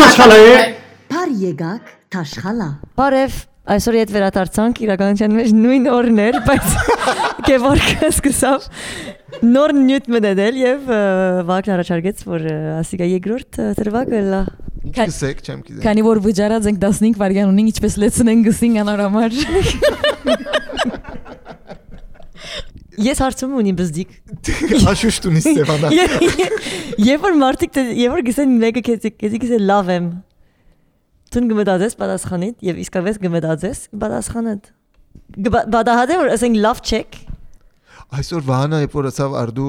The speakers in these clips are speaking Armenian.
Աշխալա է։ Փար եկակ Թաշխալա։ Բարև, այսօր իդ վերադարձանք իրականության մեջ նույն օրն էր, բայց Գևորգը սկսավ նոր նյութ մտնել եւ վակն առաջարկեց, որ ասիկա երկրորդ դրվագը լա։ Ինչ կսեք, չեմ գիտեմ։ Քանի որ վճարած ենք 15 վայրկյան ունենք, ինչպես լեցնենք գսին անորամար։ Ես հարցում ունիմ բզդիկ։ Աշուշտ ունի Ստեփանա։ Եվ որ մարդիկ եւ որ գսեն մեկը քեզի քեզի գսե լավ եմ։ Տուն գմդածես պատասխանիդ եւ իսկապես գմդածես պատասխանդ։ Բադահադե որ ասենք լավ չեք։ Այսօր Վահանը երբ որ ասավ Արդու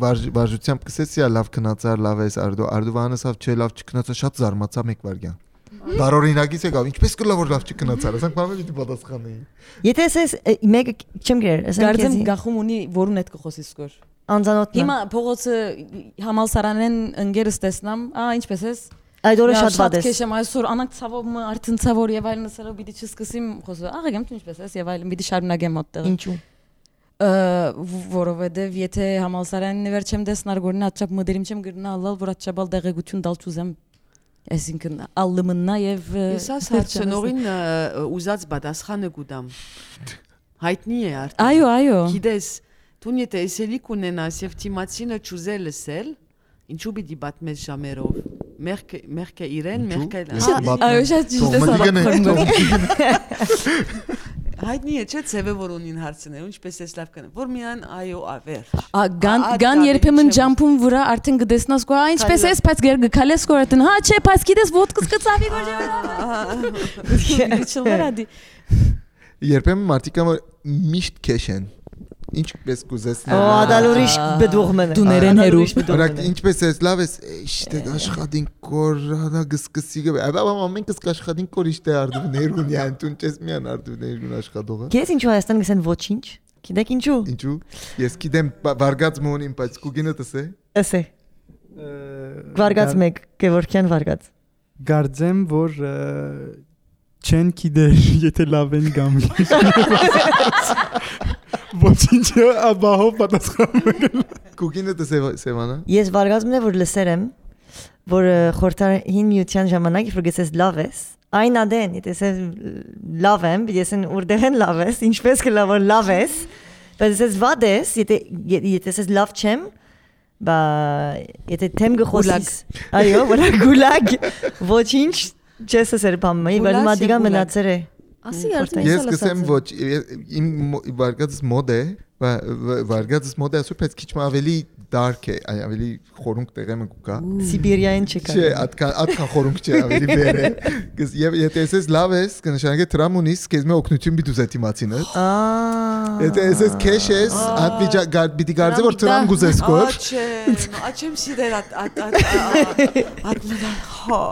վարժությամբ կսեցի լավ քնածար լավ էս Արդու Արդու Վահանը ասավ չէ լավ չքնածա շատ զարմացա մեկ վարյան։ Դարօրինակից եկավ ինչպես կլա որ լավ չքնածար ասենք բանը պիտի պատասխանեի։ Եթե ես մեկը չեմ գրել ասենք Գարձեմ գախում ունի որուն հետ կխոսի սկոր։ Անձանոթ։ Հիմա փողոցը համալսարանեն ընկերս տեսնամ, ա ինչպես ես Այդ օրը շատ վատ է։ Քեշեմ այսօր անակ ցավով մը արդեն ցավոր եւ այլն ասելով պիտի չսկսեմ խոսը։ Աղագեմ դու ինչպես ես եւ այլն պիտի շարունակեմ այդտեղ։ Ինչու։ որովհետեւ եթե համալսարանին վեր չեմ տեսնար գորնա աչապ մդերիմ չեմ գրնա ալալ որ աչապալ դեղեցություն դալ չուզեմ այսինքն ալլմնա եւ ես աս հարցնողին ուզած պատասխանը գուտամ հայտնի է արդեն այո այո գիտես դու եթե էսելիք ունենաս եւ թիմացինը ճուզել լսել ինչու պիտի պատմես ժամերով մերկը մերկը իրեն մերկը այո շատ ճիշտ է հայտնի է չէ ցևը որ ունին հարցնել ինչպես էս լավ կան որ միան այո ավեր ա գան գան երբեմն ջամփում վրա արդեն գտեսնաս կո ինչպես էս բայց գեր գքալես կո արդեն հա չէ բայց գիտես ոդկս կծավի գոջը երբեմն մարդիկ միշտ քեշեն ինչպես կուզես Օ, ադալ ուրիշ բդուղմն։ Դուներեն հերու։ Օրակ ինչպես էս լավ էս իշտե աշխատին կոր հա գսկսի գը։ Աբա ամեն կս աշխատին կոր իշտե արդու ներուն յան տուն չես միան արդու ներուն աշխատողը։ Գես ինչու Հայաստան գսեն ոչինչ։ Գիտեք ինչու։ Ինչու։ Ես գիտեմ վարգած մոնին, բայց կուգինը տսե։ Էսե։ Վարգած մեկ, Գևորգյան վարգած։ Գարձեմ, որ չեն գիտեր, եթե լավ են գամ։ Ոչինչ աբահով պատասխանում։ Կուկինը դե Սևանա։ Ես վարգածումն է որ լսեր եմ, որ խորտային միության ժամանակ որ գեցես լավ ես, այն ադեն, եթե ես լավ եմ, ես ուրդեղ են լավ ես, ինչպես կլա որ լավ ես, բայց ես վատ ես, եթե եթե ես լավ չեմ, բա եթե թեմ գխոսես, այո, վրա գուլագ, ոչինչ չես ասեր բամը, բայց մադիգա մնացեր է։ Ասի արդեն ես կսեմ ոչ իմ վարգածս մոդ է վարգածս մոդ է ասում բայց քիչ ավելի dark է ավելի խորունկ տեղը մկա սիբիրիային չկա չէ այդքան այդքան խորունկ չէ ավելի վեր է եւ եթե ես լավ ես կնշանակե տրամ ունիս քեզ մե օգնություն պիտի ուզես իմացինը ա եթե ես քեշ ես այդ վիճա պիտի գարձե որ տրամ գուզես կոր աչե աչեմ սիդեր at at at at հա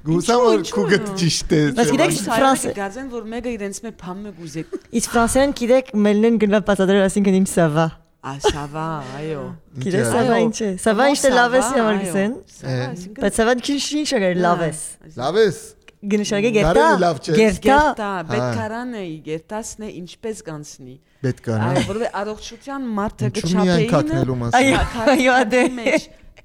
Գուսամ որ քուգտ ճիշտ է։ Բայց գիտեք ֆրանսը գազեն որ մեկը իրենց մե փամ մը գուզեք։ Իսկ ֆրանսերեն գիտեք մելնեն գնա պատադրել ասինքն իմ սավա։ Ա սավա, այո։ Գիտես սավա ինչ է։ Սավա ինչ է լավ է համար գսեն։ Բայց սավա քիչ ինչ է լավ է։ Լավ է։ Գնշագե գերտա։ Գերտա, պետքարան է, գերտասն է ինչպես կանցնի։ Պետքարան։ Այո, որովհետեւ առողջության մարդը կչափեին։ Այո, այո, ադե։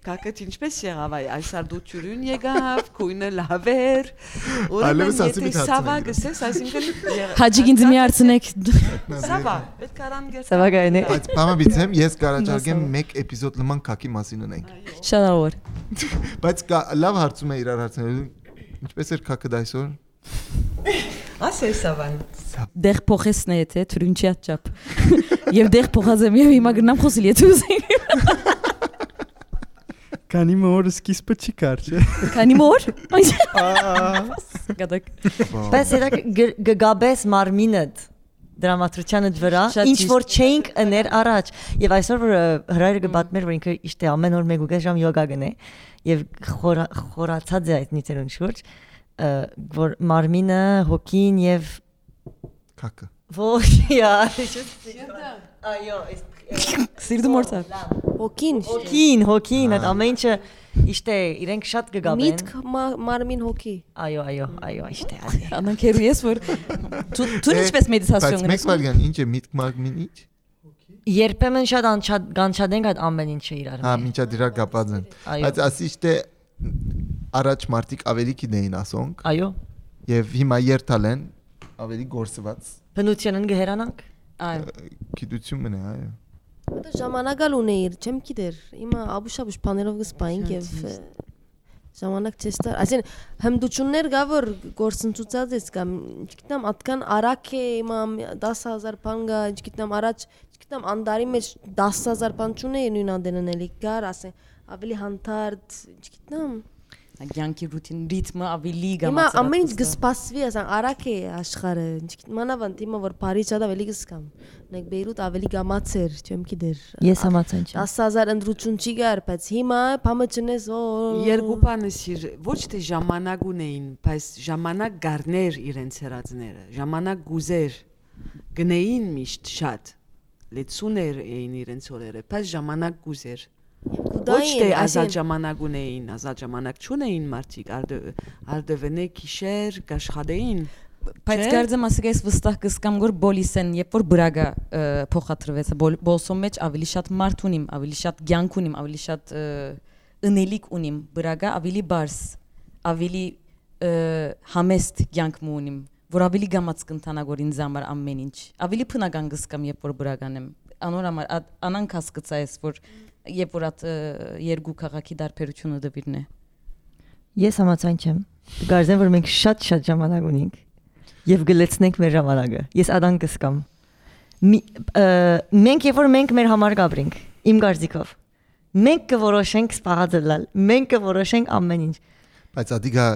Կակետ ինչպես եղավ այ այսար դու ճյուրուն եկավ, քույնը լավ էր։ ասի մի սավա գսես, այսինքն Հաջիկ ինձ մի հարցնեք։ Սավա, պետք է արան գես։ Սավա գայնե։ Բայց բամը բիցեմ, ես կարաճարգեմ մեկ էպիզոդ նման քակի մասին ունենք։ Շնորհավոր։ Բայց լավ հարցում է իրար հարցնելու։ Ինչպես էր քակը դայսօր։ Ասե սավան։ Դեղ փոխեսն է թե թրունչի աճապ։ Եվ դեղ փոխազեմ եւ հիմա գնամ խոսել եթե ուզենք։ Քանի մոր սկիզբը չի կար, չէ։ Քանի մոր։ Գադակ։ Բայց դա գգաբես մարմինդ դրամատրությանը վրա ինչ որ չէինք ըներ առաջ եւ այսօր որ հրայրը գբատմեր որ ինքը իշտե ամեն օր 1 գիշեր յոգա գնե եւ խորացած է այդ նյութերուն շուրջ որ մարմինը հոգին եւ քակը ոչ յար այո Սիրտը մորցա։ Հոգին։ Հոգին, հոգին, այդ ամեն ինչը իշտե իրենք շատ կգաբեն։ Միտք մարմին հոգի։ Այո, այո, այո, իշտե։ Անանքերու ես որ դու դու ինչպես մեդիտացիոն գնաս։ Բայց մեկ բան, ինչ է միտք մարմին ինչ։ Երբեմն շատ անչափ գանչադենք այդ ամեն ինչը իրար Հա, մեջ։ մինչա դիրա կապած են։ Բայց ասի թե առաջ մարդիկ ավելի գիտեին ասոնք Այո։ եւ հիմա երթալ են ավելի գործված Բնությանն գերանանք։ Այո։ գիտություն մնա, այո։ Դա ժամանակալ ունեիր, չեմ գիտեր։ Հիմա աբուշաբուշ բաներով գսպային եւ ժամանակ չես տար։ Այսինքն հմդություններ գա որ գործընծուցած ես կամ չգիտեմ ատկան արակ է հիմա 10000 բան գա, չգիտեմ առաջ չգիտեմ անդարի մեջ 10000 բան չունեի նույն անդենն էլի գար ասեն ավելի հանդարտ, չգիտեմ Կյանքի ռուտին ռիթմը ավելի Հիմա գամացած։ ամեն ինչ գսպասվի, ասան արակ է աշխարհը։ մանավանդ հիմա որ Փարիզ շատ ավելի գսկամ։ Նեք Բեյրութ ավելի գամացեր, չեմ գիտեր։ Ես համացան չեմ։ 10000 ընդրություն չի գար, բայց հիմա փամը չնես օ Երկու բանը սիր ոչ թե ժամանակ ունեին, բայց ժամանակ գարներ իրենց հրածները, ժամանակ գուզեր գնեին միշտ շատ լեցուներ էին իրենց օրերը, բայց ժամանակ գուզեր ոչ թե ազատ ժամանակ ունեին, ազատ ժամանակ չունեին մարդիկ, արդը արդվենե քիշեր գաշխադեին Բայց կարծեմ ասեք ես վստահ կսկամ որ բոլիսեն երբ որ բրագա փոխադրվեց բոլ- բոլսո մեջ ավելի շատ մարդ ունիմ, ավելի շատ ցանկ ունիմ, ավելի շատ ընելիք ունիմ, բրագա ավելի բարս, ավելի համեստ ցանկ ունիմ, որ ավելի գամած կընթանա որ ինձ համար ամեն ինչ։ Ավելի փնական կսկամ երբ որ բրագան եմ։ Անոր համար ատ- անան կասկծա ես որ երբ որ ը, երկու քաղաքի դարբերությունը դվիրն է։ Ես համացան չեմ։ Գարձեմ որ մենք շատ-շատ ժամանակ ունենք եւ գլեցնենք մեր ժամանակը։ Ես ադան կսկամ։ մենք երբ որ մենք մեր համար գաբրինք, իմ կարծիքով։ Մենք կորոշենք սպաղադրել, մենք կորոշենք ամեն ինչ։ Բայց ադիգա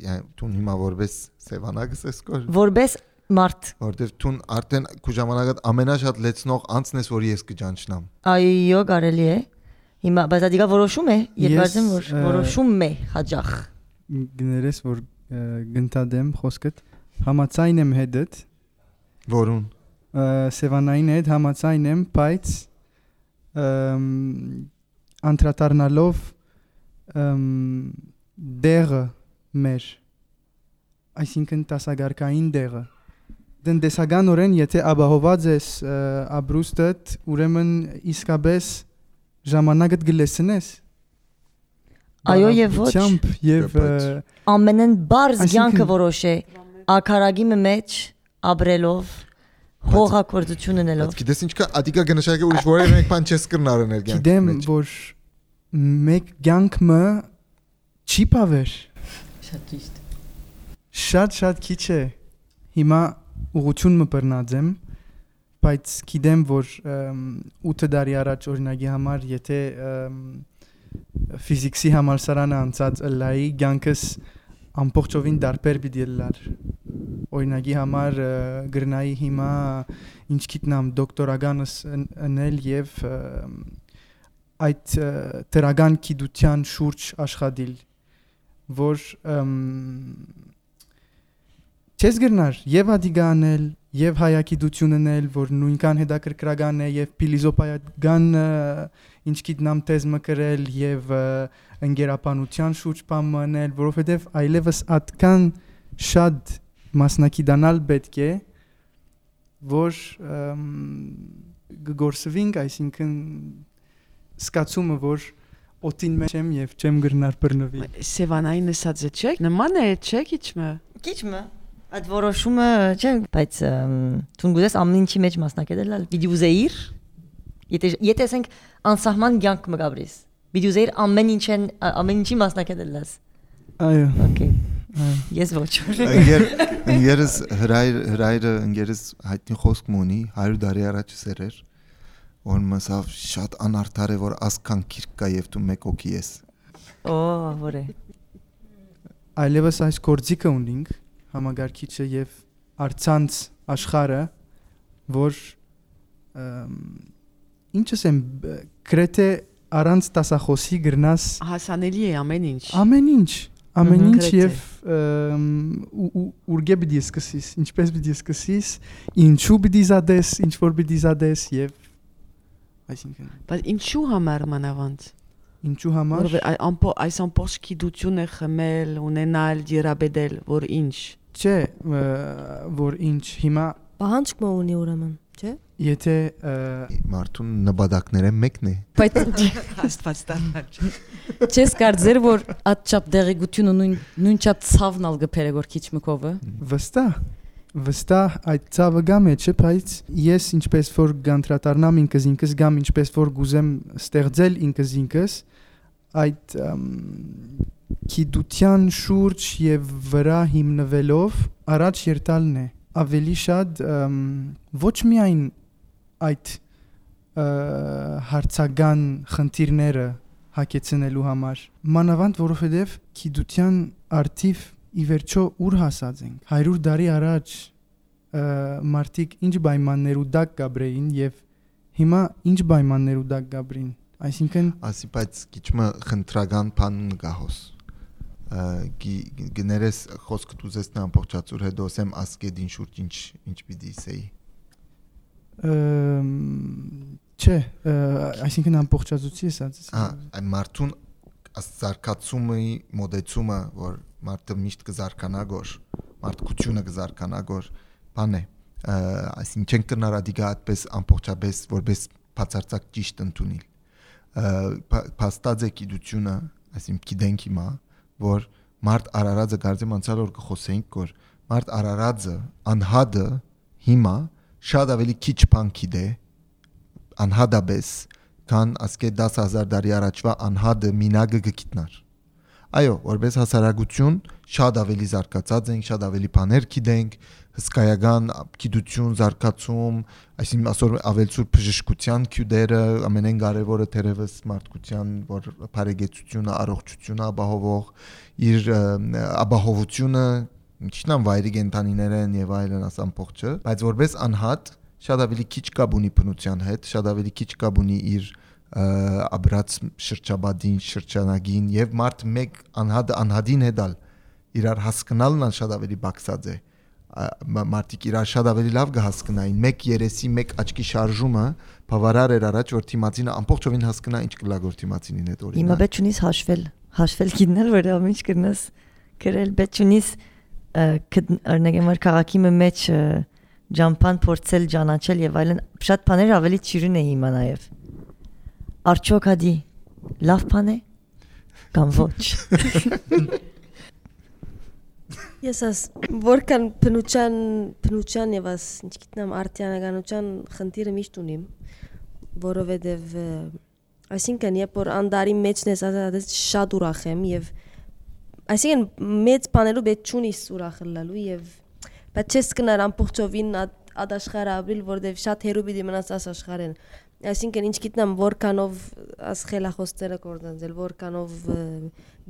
դու հիմա որպես սևանագս ես կոր Որբես մարդ որտեվ դու արդեն քու ժամանակը ամենաշատ լեցնող անցն ես որ ես կճանչնամ այո կարելի է։ Հիմա բայց ադիգա որոշում է, Ես, կարծեմ որ որոշում է հաջախ։ գներես որ գնտադեմ խոսքդ համացայն եմ հետդ որուն Սևանային հետ համացայն եմ, բայց անդրադառնալով դեղը մեր այսինքն տասագարկային դեղը դնդեսականորեն եթե ապահոված ես ապրուստդ ուրեմն իսկապես ժամանակդ գլեսնես Այո եւ ոչ։ Բարապությամբ եւ ը, ամենեն բարձ ցանկը որոշ է ակարագի մեջ ապրելով հողակորձություն ունելով բայց գիտես ինչ կա ադիգա գնշակը ուրիշ որևէ մեկ բան չես կրնար էներգիա գիտեմ որ մեկ ցանկը չի բավեր Շատ ճիշտ։ շատ շատ քիչ է հիմա ուղղությունը բռնած եմ բայց գիտեմ որ 8 տարի առաջ օրինակի համար եթե ֆիզիկսի համալսարանը անցած լայի ցանկս ամբողջովին դարբեր պիտի լար օրինակի համար գրնայի հիմա ինչ գիտնամ դոկտորականս ընել եւ այդ դրական գիտության շուրջ աշխատել որ չես գրնար եւ ադիգանել եւ հայագիտություն ունել որ նույնքան հետաքրքրական է եւ փիլիսոփայական ը, ինչ գիտնամ տեզ մկրել եւ ընկերապանության շուրջ բան մնել որովհետեւ այլևս atkan շատ մասնակիցանալ պետք է որ ըմ, գգորսվինք այսինքն սկացումը որ օտին մեջ եմ եւ չեմ գրնար բռնվի Սևանային ասած է չէ նման է չէ քիչմը Քիչմը այդ որոշումը չէ բայց դու գուզես ամեն ինչի մեջ մասնակցել պիտի ուզեիր եթե եթե ասենք անսահման ցանկ մգաբրես պիտի ուզեիր ամեն ինչեն ամեն ինչի մասնակցելս այո այո ես ոչ Ընկեր ընկերս հրայր հրայրը ընկերս հայտնի խոսք ունի 100 տարի առաջ սերեր որ մասավ շատ անարդար է որ ասքան քիրք կա եւ դու մեկ օքի ես օ որ է այլևս այս կորձիկը ունենք համագարկիչը եւ արցանց աշխարը որ ինչս եմ գրեթե առանց տասախոսի գրնաս հասանելի է ամեն ինչ ամեն ինչ ամեն ինչ եւ ուրգե պիտի սկսես ինչպես պիտի սկսես ինչու պիտի զադես ինչ որ պիտի զադես եւ այսինքն բայց ինչու համար մանավանդ ինչու համար ամբո այս ամբողջ գիտությունը խմել ունենալ դիրաբեդել որ ինչ չէ որ ինչ հիմա Պահանջք մը ունի ուրեմն, չէ՞։ եթե Մարդուն նպատակները մեկն է։ Բայց Աստված դառնալ։ չես կարծեր որ ատչապ դեղեցությունը նույն նույն չափ ցավն ալ գբերը որ քիչ մկովը վստահ վստահ այդ ցավը գա մեջը, բայց ես ինչպես որ գանտրատարնամ ինքս ինքս գամ ինչպես որ գուզեմ ստեղծել ինքս ինքս այդ գիտության շուրջ եւ վրա հիմնվելով առաջ երտալն է. Ավելի շատ ոչ միայն այդ հարցական խնդիրները հակեցնելու համար մանավանդ որովհետեւ գիտության արդիվ ի վերջո ուր հասած ենք 100 տարի առաջ ը, մարդիկ ինչ պայմաններու դակ գաբրեին եւ հիմա ինչ պայմաններու դակ գաբրին այսինքն Ասի բայց քիչմը խնդրական բան գահոս։ Գներես խոսքը դուզես նա ամբողջացուր հետո ասեմ ասկեդին շուրջ ինչ ինչ պիտի ասեի։ ըմ, չէ այսինքն ամբողջացուցի ասած Ահա, այն մարդուն զարգացումի մոդեցումը, որ մարդը միշտ կզարգանա գոր, մարդկությունը կզարգանա գոր, բան է։ Այսինքն չեն կնար ադիգա այդպես ամբողջապես որպես բացարձակ ճիշտ ընդունել։ ը, փա- Փաստած է գիտությունը, այսինքն գիտենք հիմա, որ մարդ արարածը կարծեմ անցյալ օր կխոսեինք որ մարդ արարածը անհադը հիմա շատ ավելի քիչ բան գիտե անհադաբես քան ասկե 10000 տարի առաջվա անհադը մինագը գտնար այո որպես հասարակություն շատ ավելի զարգացած ենք շատ ավելի բաներ գիտենք հսկայական գիտություն զարգացում այսինքն ասոր ավելցուր բժշկության քյուդերը ամենեն կարևորը թերևս մարդկության որ բարեգեցությունը առողջությունը ապահովող իր ապահովությունը ինչնան վայրի կենթանիները են եւ այլն ասամ փողջը բայց որպես անհատ շատ ավելի քիչ կապ ունի բնության հետ շատ ավելի քիչ կապ ունի իր աբրած շրջաբադին շրջանագին եւ մարդ մեկ անհատ անհադին հետալ իրար հասկանալն ան շատ ավելի բացած է Ա- մա- մարդիկ իրար շատ ավելի լավ կհասկանային մեկ երեսի մեկ աչքի շարժումը բավարար էր առաջ որ թիմացինը ամբողջովին հասկանա ինչ կլագոր թիմացինին հետ Հիմա օրինակ պետք ունիս հաշվել, հաշվել գիտնել, որ ամիջ կնաս գրել, պետք ունիս օրինակ մեր քաղաքի մեջ ջամփան փորձել, ճանաչել եւ այլն, շատ բաներ ավելի ճյուրին է հիմա նաեւ։ Արչոք հադի լավ բան է կամ ոչ։ Ես աս որքան փնուչան փնուչան եւ աս ինչ գիտնամ արտյանականության խնդիրը միշտ ունիմ որովհետեւ այսինքն երբ որ անդարի մեջն ես ասած շատ ուրախ եմ եւ այսինքն մեծ բաներու պետք չունիս ուրախ լալու եւ բայց չես կնար ամբողջովին ատ աշխարհը ապրիլ որովհետեւ շատ հերու պիտի մնաս աս աշխարհեն այսինքն ինչ գիտնամ որքանով աս խելախոսները կորձանձել որքանով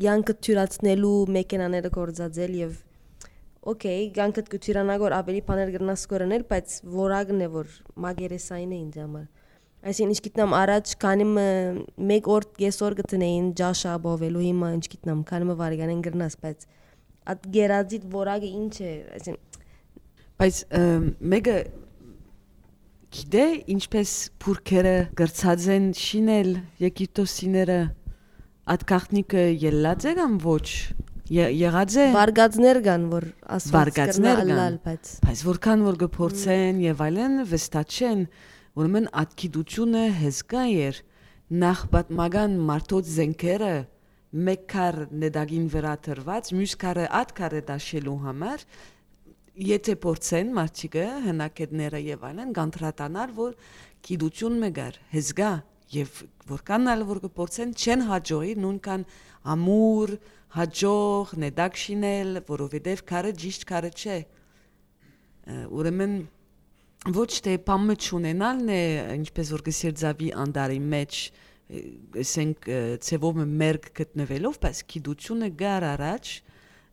յանքը թյուրացնելու մեքենաները կորձածել եւ Okay, գանքդ կթյուրանագոր ավելի բաներ գրնաս կորնել, բայց որակն է որ մագերեսային է ինձ համար։ Այսինքն ինչ գիտնամ առաջ քանիմ մեկ օր կեսօր գտնեին ջաշա բովելու հիմա ինչ գիտնամ քանիմը վարգանեն գրնաս, բայց at գերազիտ որակը ինչ է, այսինքն Բայց մեկը գիտե ինչպես փուրքերը գրծած են շինել Եգիպտոսիները այդ գաղտնիքը ելած է կամ ոչ եղած է վարգածներ կան, որ ասված Վարգածներ կան։ բայց բայց որքան որ գործեն եւ այլն վստահ ուրեմն ատկիդությունը հսկա էր նախ պատմական մարդոց զենքերը մեկ քար նեդագին վրա դրված մյուս քարը ատ քարը դաշելու համար եթե փորձեն մարդիկը հնակետները եւ այլն գանտրատանալ որ գիտություն մեգար հսկա եւ որքան ալ որ կփորձեն չեն հաջողի նույնքան ամուր հաջող նեդակ շինել որովհետեւ քարը ճիշտ քարը չէ ուրեմն ոչ թե բամը չունենալն է ինչպես որ գսիրձավի անդարի մեջ ասենք ցևով մերկ գտնվելով բայց գիտությունը գար առաջ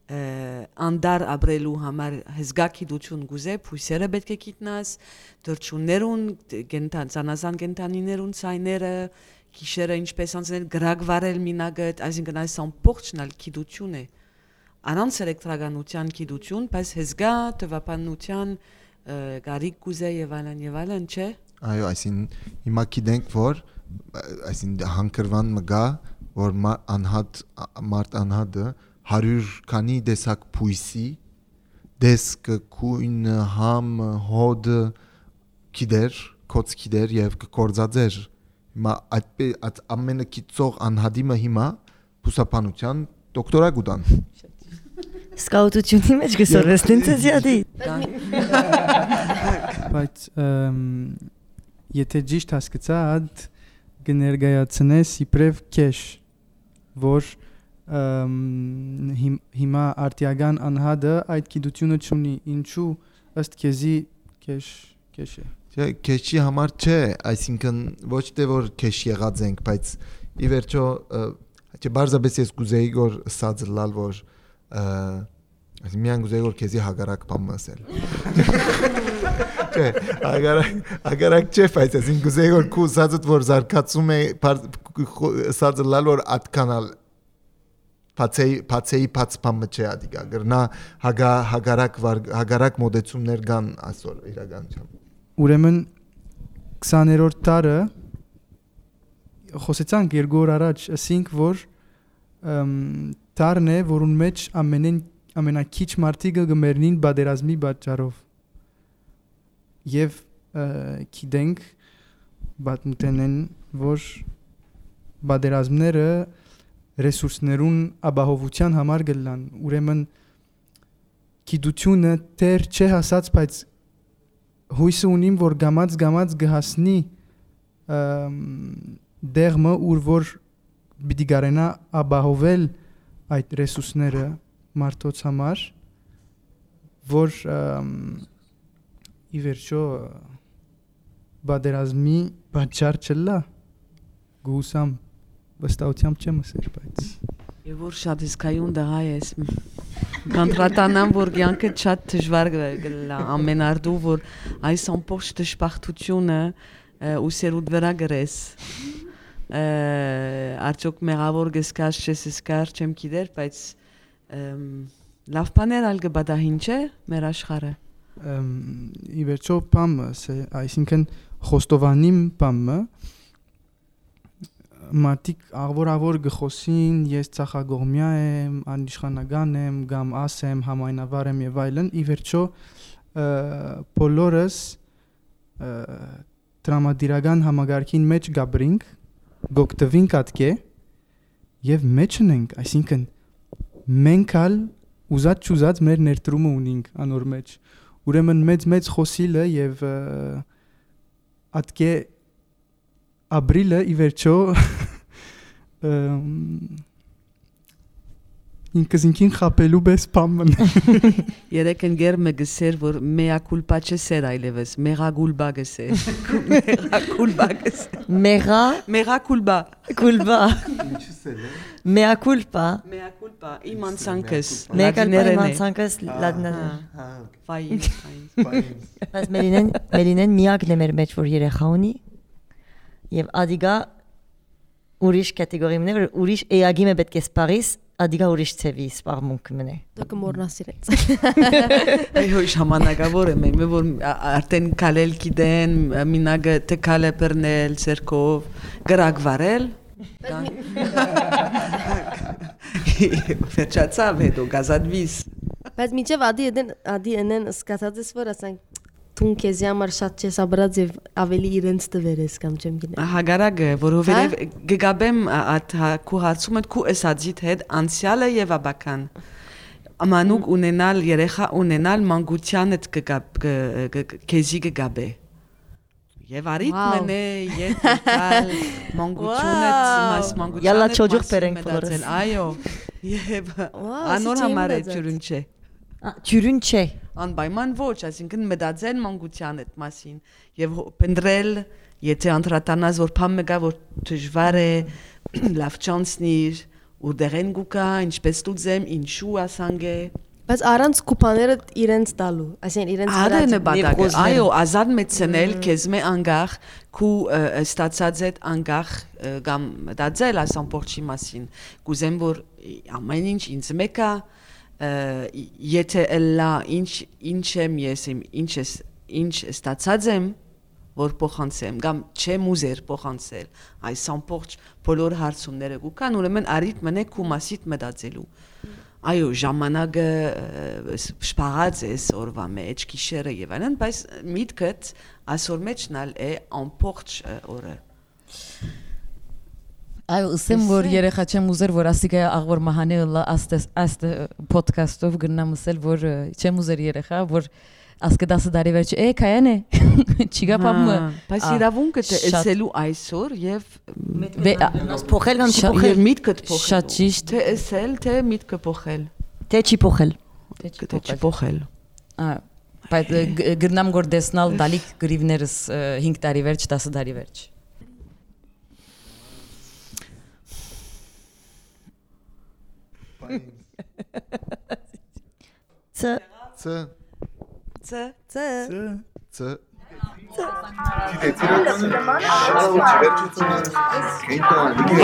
անդար ապրելու համար հզգա գիտություն գուզե փույսերը պետք է գիտնաս դրճուններուն գենտան ցանազան գենտանիներուն ցայները գիշերը ինչպես անցնել գրակ վարել մինագետ այսինքն այս ամբողջն ալ գիտություն է առանց էլեկտրականության գիտություն բայց հզգա տվապանության գարիկ գուզե եւ այլն եւ այլն չէ Այո, այսինքն հիմա գիտենք, որ այսինքն հանգրվան մգա, որ անհատ մարդ անհատը 100 քանի դեսակ փույսի դեսկը քույնը համ հոդը գիտեր կոծքի դեր եւ կկործածեր հիմա այդ այդ ամենը կիծող անհադիմը հիմա բուսապանության դոկտորակ ուտան Սկաուտությունի մեջ գսորվեցնին ցեզ յադի։ բայց ըմ, եթե ճիշտ հասկացա, այդ կներկայացնես իբրև քեշ, որ հիմ- հիմա արտիական անհադը այդ գիտությունը ունի, ինչու ըստ քեզի քեշ քեշ է։ Չէ, քեշի համար չէ, այսինքն ոչ թե որ քեշ եղած ենք, բայց ի վերջո չէ, բարձրապես ես կուզեի որ սած լալ որ այսինքն միան կուզեի որ քեզի հագարակ բան ասել։ Չէ, հագարակ հագարակ չէ, բայց այսինքն կուզեի որ քու սածդ որ զարգացում է սածը լալ որ atkanal փացեի փացեի փացփամ մը չէ ադիգա գրնա հագա հագարակ հագարակ մոդեցումներ կան այսօր իրականությամբ ուրեմն 20-րդ տարը խոսեցանք երկու օր առաջ ասինք որ տարն է որուն մեջ ամենեն ամենակիչ մարդիկը գմերնին բادرազմի պատճառով եւ գիտենք բաթմտենեն որ բادرազմները ռեսուրսներուն ապահովության համար գլան։ Ուրեմն գիտությունը դեռ չի հասած, բայց հույս ունիմ, որ գամած գամած գհասնի դերմը ուր որ պիտի գարենա ապահովել այդ ռեսուրսները մարդոց համար, որ ի վերջո բادرազմի պատճառ չլա գուսամ վստահությամբ չեմ ասեր բայց Եվ որ շատ իսկայուն դղա ես։ Կանտրատանամ որ կյանքը շատ դժվար գլա ամենարդու որ այս ամբողջ դժբախտությունը ու սերուդ վրա գրես։ Արդյոք մեղավոր գսկած չես սկար չեմ գիտեր, բայց լավ բաներ ալ կբադահին չէ մեր աշխարհը։ ըմ, ի վերջո բամը սե այսինքն խոստովանիմ բամը մատիկ աղվոր աղվոր գխոսին ես ցախագողմյա եմ անիշխանական եմ կամ ասեմ համայնավար եմ եւ այլն ի վերջո բոլորս ը, տրամադիրական համագարքին մեջ գաբրինք գոկտվինք ատկե եւ մեջ ունենք այսինքն մենք ալ ուզած չուզած մեր ներդրումը ունենք անոր մեջ ուրեմն մեծ մեծ խոսիլը եւ ատկե ապրիլը ի վերջո ինքս ինքին խապելու բես բամն Երեք ընկեր մը գսեր որ մea culpa չսեր այլևս, mea culpa գսեր։ Mea culpa գսեր։ Մեղա Mea culpa։ կուլբա։ Mea culpa։ Mea culpa իմ անցանքս։ Մեկալ լատիներեն է։ պայմանցանկս լադնաներ։ Ֆայն, ֆայն։ Բայց Մելինեն Մելինեն միակն է մեր մեջ որ երեխա ունի եւ ադիգա ուրիշ կատեգորիմն է որ ուրիշ էագիմը պետք է սպարիս ադիգա ուրիշ ծևի սպարմունք մնե Դու կմոռնաս իրենց։ Այո, ժամանակավոր եմ, მე որ արդեն կալել գիտեն, մինագը թե կալե բռնել ցերկով, գրակ վարել։ Վերջացավ հետո գազադվիս։ Բայց միջև ադի դեն ադի ենեն սկացած ես որ ասենք թուն քեզի համար շատ չես աբրած եւ ավելի իրենց տվերես կամ չեմ գիտեմ։ Հագարակը, որովհետև գգաբեմ այդ հա- քու հարցումը քու էսածիտ հետ անցյալը եւ աբական։ Ամանուկ ունենալ երեխա ունենալ մանկության կ- կ- քեզի կգաբե։ Եվ արիթմն է, եւ տալ մանկությունը, մաս մանկությունը։ Յալա չոջուխ բերենք բոլորս։ Այո։ Եվ անոր համար է ջուրուն չէ։ ջուրուն չէ Անպայման ոչ, այսինքն մտածել մանկության այդ մասին եւ փնտրել, եթե անդրադառնաս որ բան մեկա որ դժվար է, լավ չանցնիր, ուրդեղեն գուկա, ինչպես դուզեմ, ինչու ասանգե։ Բայց առանց կուպաները իրենց տալու, ասեն իրենց վրա նպատակը, այո, ազատ մեծնել քեզ մե անգախ քու ստացած այդ անգախ կամ դարձել այս ամբողջի մասին։ Կուզեմ որ ամեն ինչ ինձ մեկա եթե լա ինչ ինչ եմ ես իմ ինչ ես ինչ ստացած եմ որ փոխանցեմ կամ չեմ ուզեր փոխանցել այս ամբողջ բոլոր հարցումները կան ուրեմն արիթ մնե քու մասիտ մտածելու այո ժամանակը ը, շփաղած է օրվա մեջ գիշերը եւ այլն բայց միտքդ այսօր մեջնալ է ամբողջ օրը Այո, ուսեմ որ երեխա չեմ ուզեր որ ասիկա աղվոր մահանը լա աստես աստ ոդքասթով գնամ ասել որ չեմ ուզեր երեխա որ ասկը 10 տարի վերջ է կայան է չիգա Հա, բայց ա, իրավունքը շատ- էսելու այսօր եւ Փոխել կամ չի եւ փոխել։ միտքդ փոխել Շատ ճիշտ։ թե էսել թե միտքը փոխել Թե չի փոխել։ թե չփոխել Ա, բայց ը, գ- գրնամ որ դեսնալ դալիք գրիվներս 5 տարի վերջ 10 տարի վերջ Schweins. Z. Z. Z. Z. Z. Z. Então, ninguém...